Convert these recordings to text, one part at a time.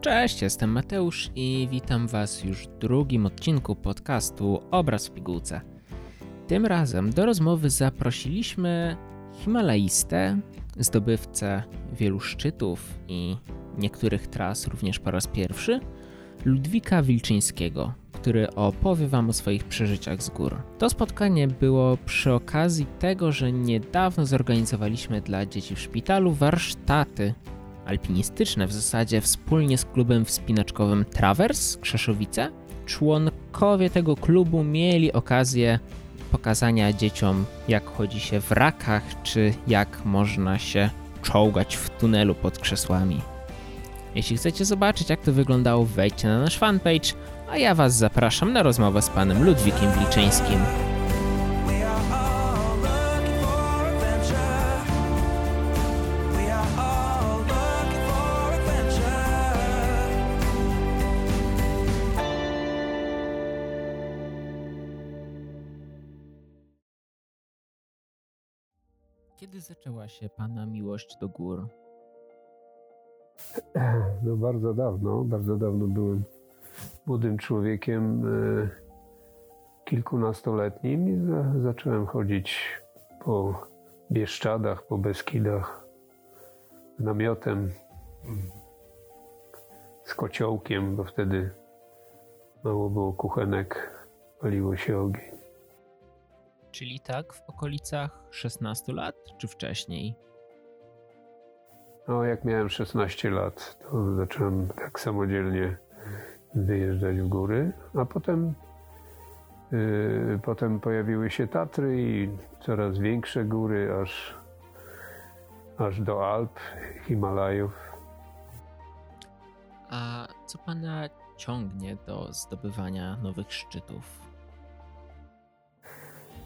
Cześć, jestem Mateusz i witam Was już w drugim odcinku podcastu Obraz w pigułce. Tym razem do rozmowy zaprosiliśmy Himalajistę, zdobywcę wielu szczytów i niektórych tras również po raz pierwszy, Ludwika Wilczyńskiego, który opowie Wam o swoich przeżyciach z gór. To spotkanie było przy okazji tego, że niedawno zorganizowaliśmy dla dzieci w szpitalu warsztaty alpinistyczne w zasadzie wspólnie z klubem wspinaczkowym Travers Krzeszowice. Członkowie tego klubu mieli okazję pokazania dzieciom, jak chodzi się w rakach, czy jak można się czołgać w tunelu pod krzesłami. Jeśli chcecie zobaczyć, jak to wyglądało, wejdźcie na nasz fanpage, a ja Was zapraszam na rozmowę z panem Ludwikiem Wilczyńskim. Kiedy zaczęła się Pana miłość do gór? No bardzo dawno, bardzo dawno byłem młodym człowiekiem e, kilkunastoletnim i za, zacząłem chodzić po Bieszczadach, po Beskidach z namiotem, z kociołkiem, bo wtedy mało było kuchenek, paliło się ogień. Czyli tak w okolicach 16 lat, czy wcześniej? No, jak miałem 16 lat, to zacząłem tak samodzielnie wyjeżdżać w góry, a potem, yy, potem pojawiły się Tatry i coraz większe góry, aż, aż do Alp, Himalajów. A co pana ciągnie do zdobywania nowych szczytów?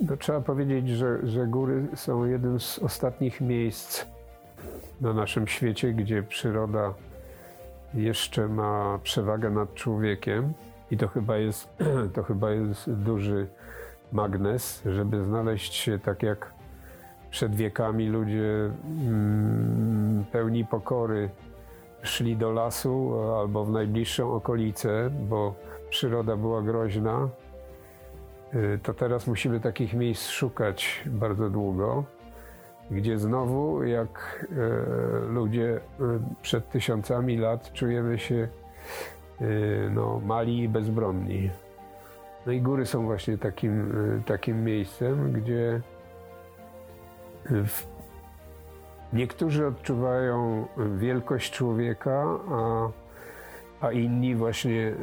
No, trzeba powiedzieć, że, że góry są jednym z ostatnich miejsc na naszym świecie, gdzie przyroda jeszcze ma przewagę nad człowiekiem. I to chyba jest, to chyba jest duży magnes, żeby znaleźć się tak jak przed wiekami ludzie mm, pełni pokory szli do lasu albo w najbliższą okolicę, bo przyroda była groźna, to teraz musimy takich miejsc szukać bardzo długo gdzie znowu, jak e, ludzie e, przed tysiącami lat, czujemy się no, mali i bezbronni. No i góry są właśnie takim, takim miejscem, gdzie niektórzy odczuwają wielkość człowieka, a, a inni właśnie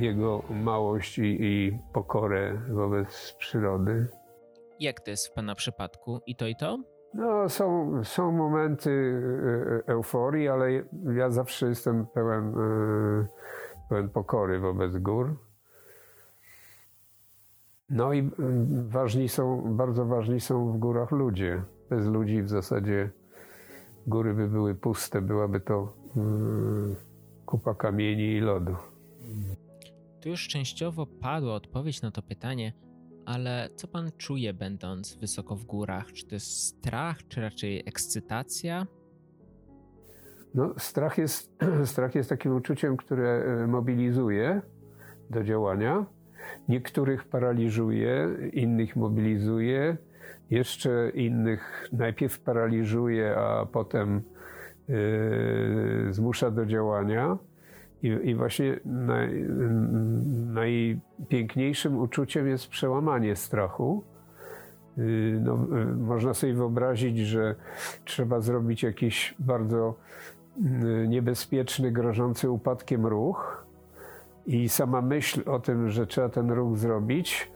jego małość i, i pokorę wobec przyrody. Jak to jest w Pana przypadku? I to, i to? No, są, są momenty e, e, euforii, ale ja zawsze jestem pełen, pełen pokory wobec gór. No i ważni są, bardzo ważni są w górach ludzie. Bez ludzi w zasadzie góry by były puste, byłaby to kupa kamieni i lodu. Tu już częściowo padła odpowiedź na to pytanie, ale co pan czuje, będąc wysoko w górach? Czy to jest strach, czy raczej ekscytacja? No, strach jest, strach jest takim uczuciem, które e, mobilizuje do działania. Niektórych paraliżuje, innych mobilizuje, jeszcze innych najpierw paraliżuje, a potem zmusza do działania. I, i właśnie naj, najpiękniejszym uczuciem jest przełamanie strachu. Y, no, y, można sobie wyobrazić, że trzeba zrobić jakiś bardzo niebezpieczny, grożący upadkiem ruch, i sama myśl o tym, że trzeba ten ruch zrobić,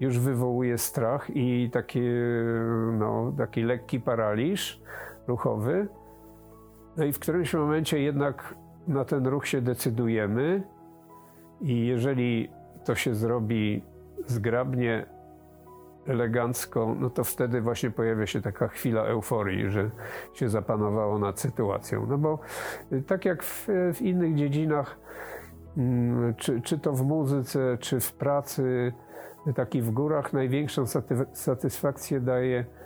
już wywołuje strach i taki, no, taki lekki paraliż ruchowy. No i w którymś momencie jednak na ten ruch się decydujemy i jeżeli to się zrobi zgrabnie, elegancko, no to wtedy właśnie pojawia się taka chwila euforii, że się zapanowało nad sytuacją. No bo y, tak jak w, w innych dziedzinach, mm, czy, czy to w muzyce, czy w pracy, taki w górach, największą satysfakcję daje y,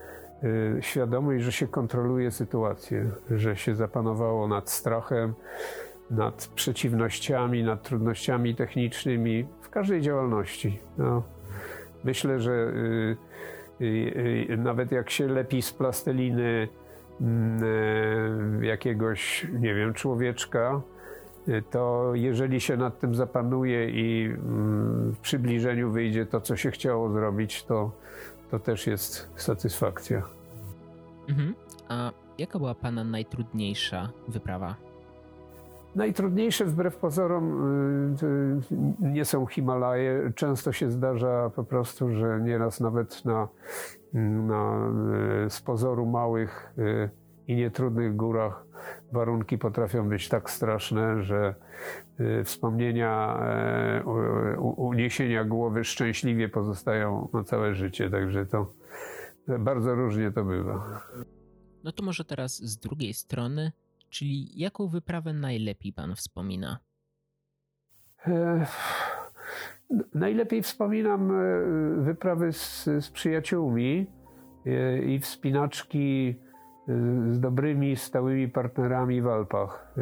świadomość, że się kontroluje sytuację, że się zapanowało nad strachem, nad przeciwnościami, nad trudnościami technicznymi w każdej działalności. No, myślę, że y, y, y, nawet jak się lepi z plasteliny y, jakiegoś, nie wiem, człowieczka, y, to jeżeli się nad tym zapanuje i mm, w przybliżeniu wyjdzie to, co się chciało zrobić, to, to też jest satysfakcja. Mhm. A jaka była Pana najtrudniejsza wyprawa? Najtrudniejsze wbrew pozorom y, nie są Himalaje. Często się zdarza po prostu, że nieraz nawet na, na y, z pozoru małych y, i nietrudnych górach warunki potrafią być tak straszne, że wspomnienia uniesienia głowy szczęśliwie pozostają na całe życie. Także to bardzo różnie to bywa. No to może teraz z drugiej strony Czyli jaką wyprawę najlepiej pan wspomina? E, najlepiej wspominam e, wyprawy z, z przyjaciółmi e, i wspinaczki z dobrymi, stałymi partnerami w Alpach.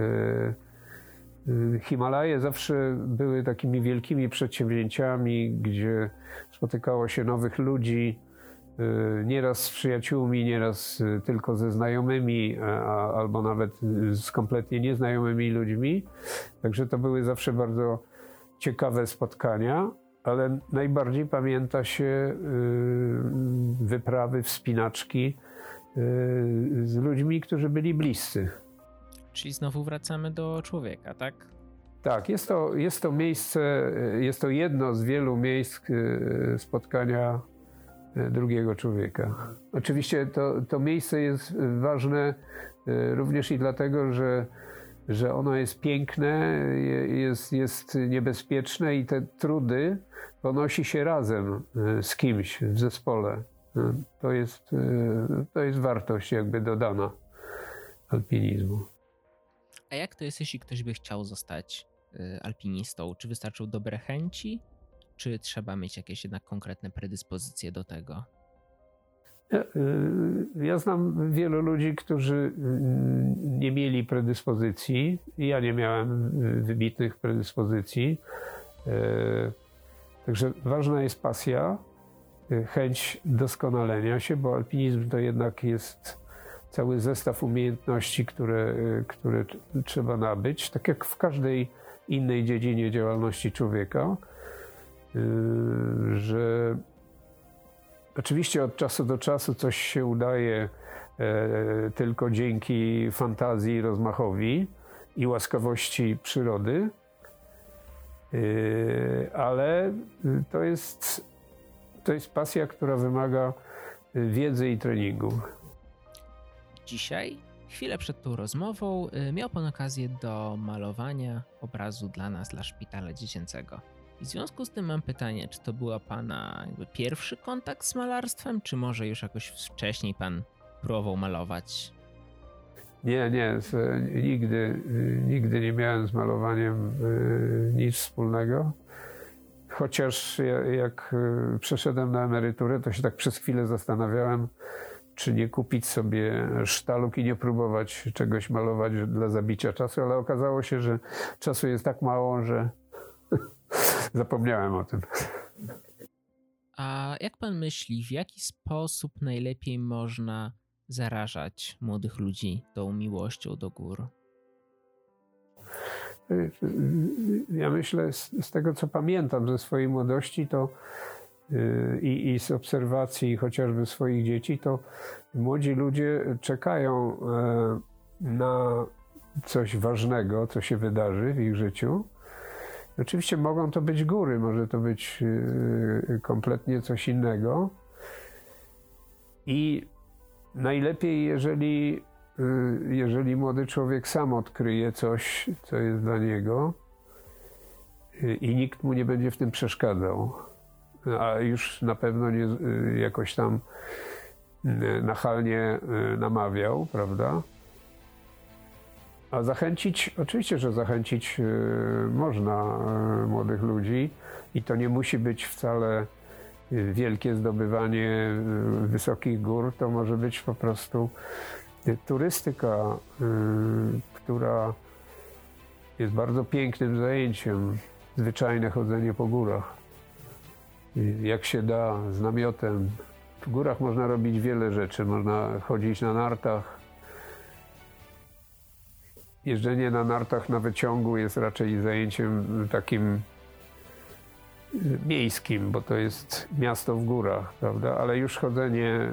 Himalaje zawsze były takimi wielkimi przedsięwzięciami, gdzie spotykało się nowych ludzi, Y, nieraz z przyjaciółmi, nieraz y, tylko ze znajomymi, albo nawet z kompletnie nieznajomymi ludźmi. Także to były zawsze bardzo ciekawe spotkania, ale najbardziej pamięta się y, wyprawy, wspinaczki z ludźmi, którzy byli bliscy. Czyli znowu wracamy do człowieka, tak? Tak, jest to, jest to miejsce, jest to jedno z wielu miejsc spotkania drugiego człowieka. Oczywiście to, to miejsce jest ważne również i dlatego, że, że ono jest piękne, jest, jest niebezpieczne i te trudy ponosi się razem z kimś w zespole. E, to jest, to jest wartość jakby dodana alpinizmu. A jak to jest, jeśli ktoś by chciał zostać alpinistą? Czy wystarczą dobre chęci? czy trzeba mieć jakieś jednak konkretne predyspozycje do tego? Ja, y, ja znam wielu ludzi, którzy y, nie mieli predyspozycji. Ja nie miałem wybitnych predyspozycji. Także ważna jest pasja, chęć doskonalenia się, bo alpinizm to jednak jest cały zestaw umiejętności, które, które trzeba nabyć, tak jak w każdej innej dziedzinie działalności człowieka. Y, że oczywiście od czasu do czasu coś się udaje e, tylko dzięki fantazji, rozmachowi i łaskawości przyrody, y, ale to jest, to jest pasja, która wymaga wiedzy i treningu. Dzisiaj, chwilę przed tą rozmową, y, miał Pan okazję do malowania obrazu dla nas, dla szpitala dziecięcego. I w związku z tym mam pytanie, czy to była pana pierwszy kontakt z malarstwem, czy może już jakoś wcześniej pan próbował malować? Nie, nie, nigdy, nigdy nie miałem z malowaniem y, nic wspólnego. Chociaż jak y, przeszedłem na emeryturę, to się tak przez chwilę zastanawiałem, czy nie kupić sobie sztaluk i nie próbować czegoś malować dla zabicia czasu, ale okazało się, że czasu jest tak mało, że Zapomniałem o tym. A jak pan myśli, w jaki sposób najlepiej można zarażać młodych ludzi tą miłością do gór? Ja myślę, z, z tego co pamiętam ze swojej młodości, to i, i z obserwacji chociażby swoich dzieci, to młodzi ludzie czekają yy, na coś ważnego, co się wydarzy w ich życiu Oczywiście mogą to być góry, może to być y, kompletnie coś innego. I najlepiej, jeżeli, y, jeżeli młody człowiek sam odkryje coś, co jest dla niego y, i nikt mu nie będzie w tym przeszkadzał, a już na pewno nie jakoś tam nachalnie namawiał, prawda? A zachęcić, oczywiście, że zachęcić można młodych ludzi i to nie musi być wcale wielkie zdobywanie wysokich gór, to może być po prostu turystyka, która jest bardzo pięknym zajęciem, zwyczajne chodzenie po górach. Jak się da, z namiotem. W górach można robić wiele rzeczy. Można chodzić na nartach. Jeżdżenie na nartach na wyciągu jest raczej zajęciem takim miejskim, bo to jest miasto w górach, prawda? Ale już chodzenie e,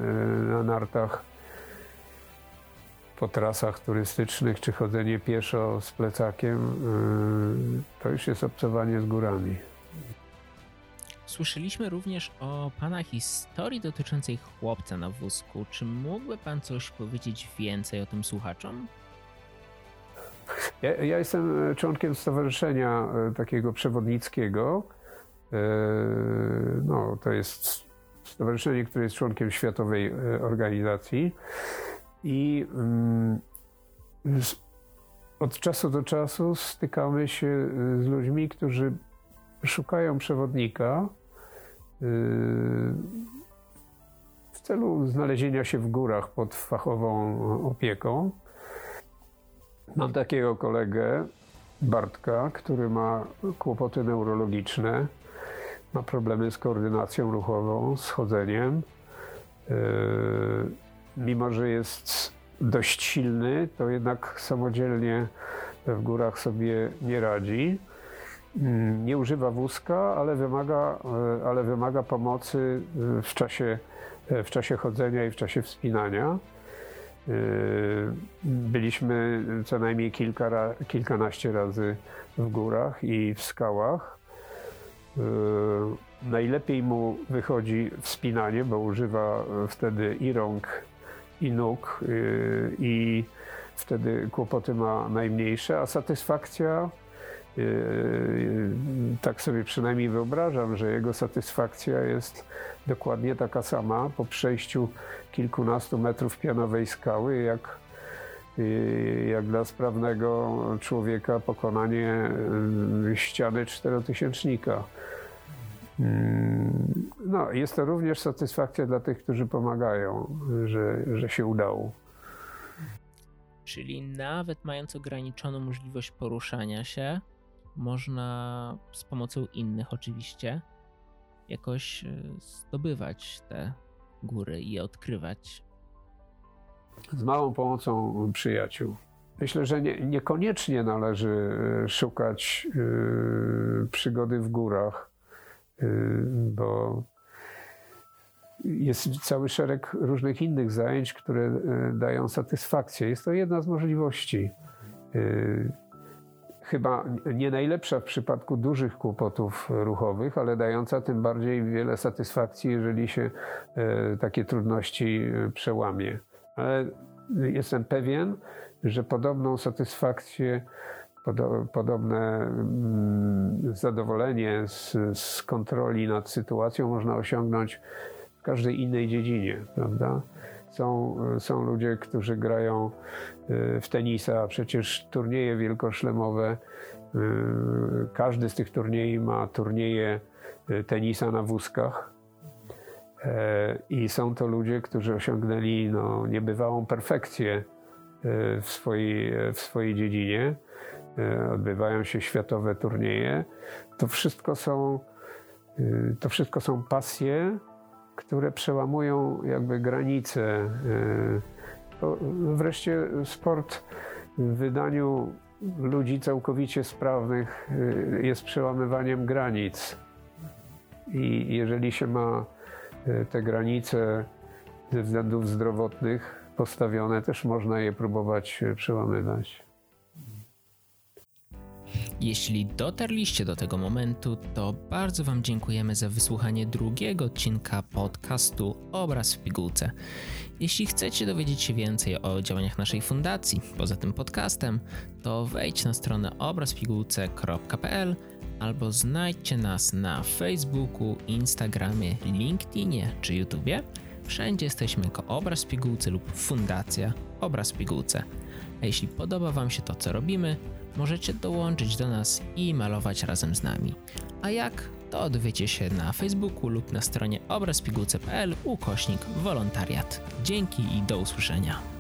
na nartach po trasach turystycznych, czy chodzenie pieszo z plecakiem, e, to już jest obcowanie z górami. Słyszeliśmy również o Pana historii dotyczącej chłopca na wózku. Czy mógłby Pan coś powiedzieć więcej o tym słuchaczom? Ja, ja jestem członkiem stowarzyszenia e, takiego przewodnickiego, E, no, to jest stowarzyszenie, które jest członkiem światowej organizacji i mm, od czasu do czasu stykamy się e, z ludźmi, którzy szukają przewodnika w celu znalezienia się w górach pod fachową opieką. Mam takiego kolegę, Bartka, który ma kłopoty neurologiczne ma problemy z koordynacją ruchową, z chodzeniem. Yy, mimo, że jest dość silny, to jednak samodzielnie w górach sobie nie radzi. Yy, nie używa wózka, ale wymaga, yy, ale wymaga pomocy w czasie, w czasie chodzenia i w czasie wspinania. Byliśmy co najmniej kilka, kilkanaście razy w górach i w skałach. E, najlepiej mu wychodzi wspinanie, bo używa wtedy i rąk, i nóg, e, i wtedy kłopoty ma najmniejsze, a satysfakcja, e, tak sobie przynajmniej wyobrażam, że jego satysfakcja jest dokładnie taka sama po przejściu kilkunastu metrów pianowej skały, jak, jak dla sprawnego człowieka pokonanie ściany czterotysięcznika. Mm, no, jest to również satysfakcja dla tych, którzy pomagają, że, że się udało. Czyli nawet mając ograniczoną możliwość poruszania się, można z pomocą innych oczywiście jakoś e, zdobywać te góry i je odkrywać. Z małą pomocą przyjaciół. Myślę, że nie, niekoniecznie należy e, szukać yy, przygody w górach Y, bo jest cały szereg różnych innych zajęć, które y, dają satysfakcję. Jest to jedna z możliwości. Y, chyba nie najlepsza w przypadku dużych kłopotów ruchowych, ale dająca tym bardziej wiele satysfakcji, jeżeli się takie trudności przełamie. Ale jestem pewien, że podobną satysfakcję podobne mm, zadowolenie z, z kontroli nad sytuacją można osiągnąć w każdej innej dziedzinie, prawda? Są, są ludzie, którzy grają y, w tenisa, przecież turnieje wielkoszlemowe, y, każdy z tych turniejów ma turnieje y, tenisa na wózkach. E, I są to ludzie, którzy osiągnęli no, niebywałą perfekcję w swojej, w swojej dziedzinie. E, odbywają się światowe turnieje. To wszystko są, e, to wszystko są pasje, które przełamują jakby granice. E, wreszcie sport w wydaniu ludzi całkowicie sprawnych jest przełamywaniem granic. I jeżeli się ma te granice ze względów zdrowotnych postawione, też można je próbować przełamywać. Jeśli dotarliście do tego momentu, to bardzo Wam dziękujemy za wysłuchanie drugiego odcinka podcastu Obraz w pigułce. Jeśli chcecie dowiedzieć się więcej o działaniach naszej fundacji poza tym podcastem, to wejdź na stronę obrazpigułce.pl albo znajdźcie nas na Facebooku, Instagramie, LinkedInie czy YouTubie. Wszędzie jesteśmy jako Obraz Pigułce lub Fundacja Obraz Pigułce. A jeśli podoba Wam się to, co robimy, możecie dołączyć do nas i malować razem z nami. A jak? To odwiecie się na Facebooku lub na stronie obrazpigułce.pl ukośnik wolontariat. Dzięki i do usłyszenia.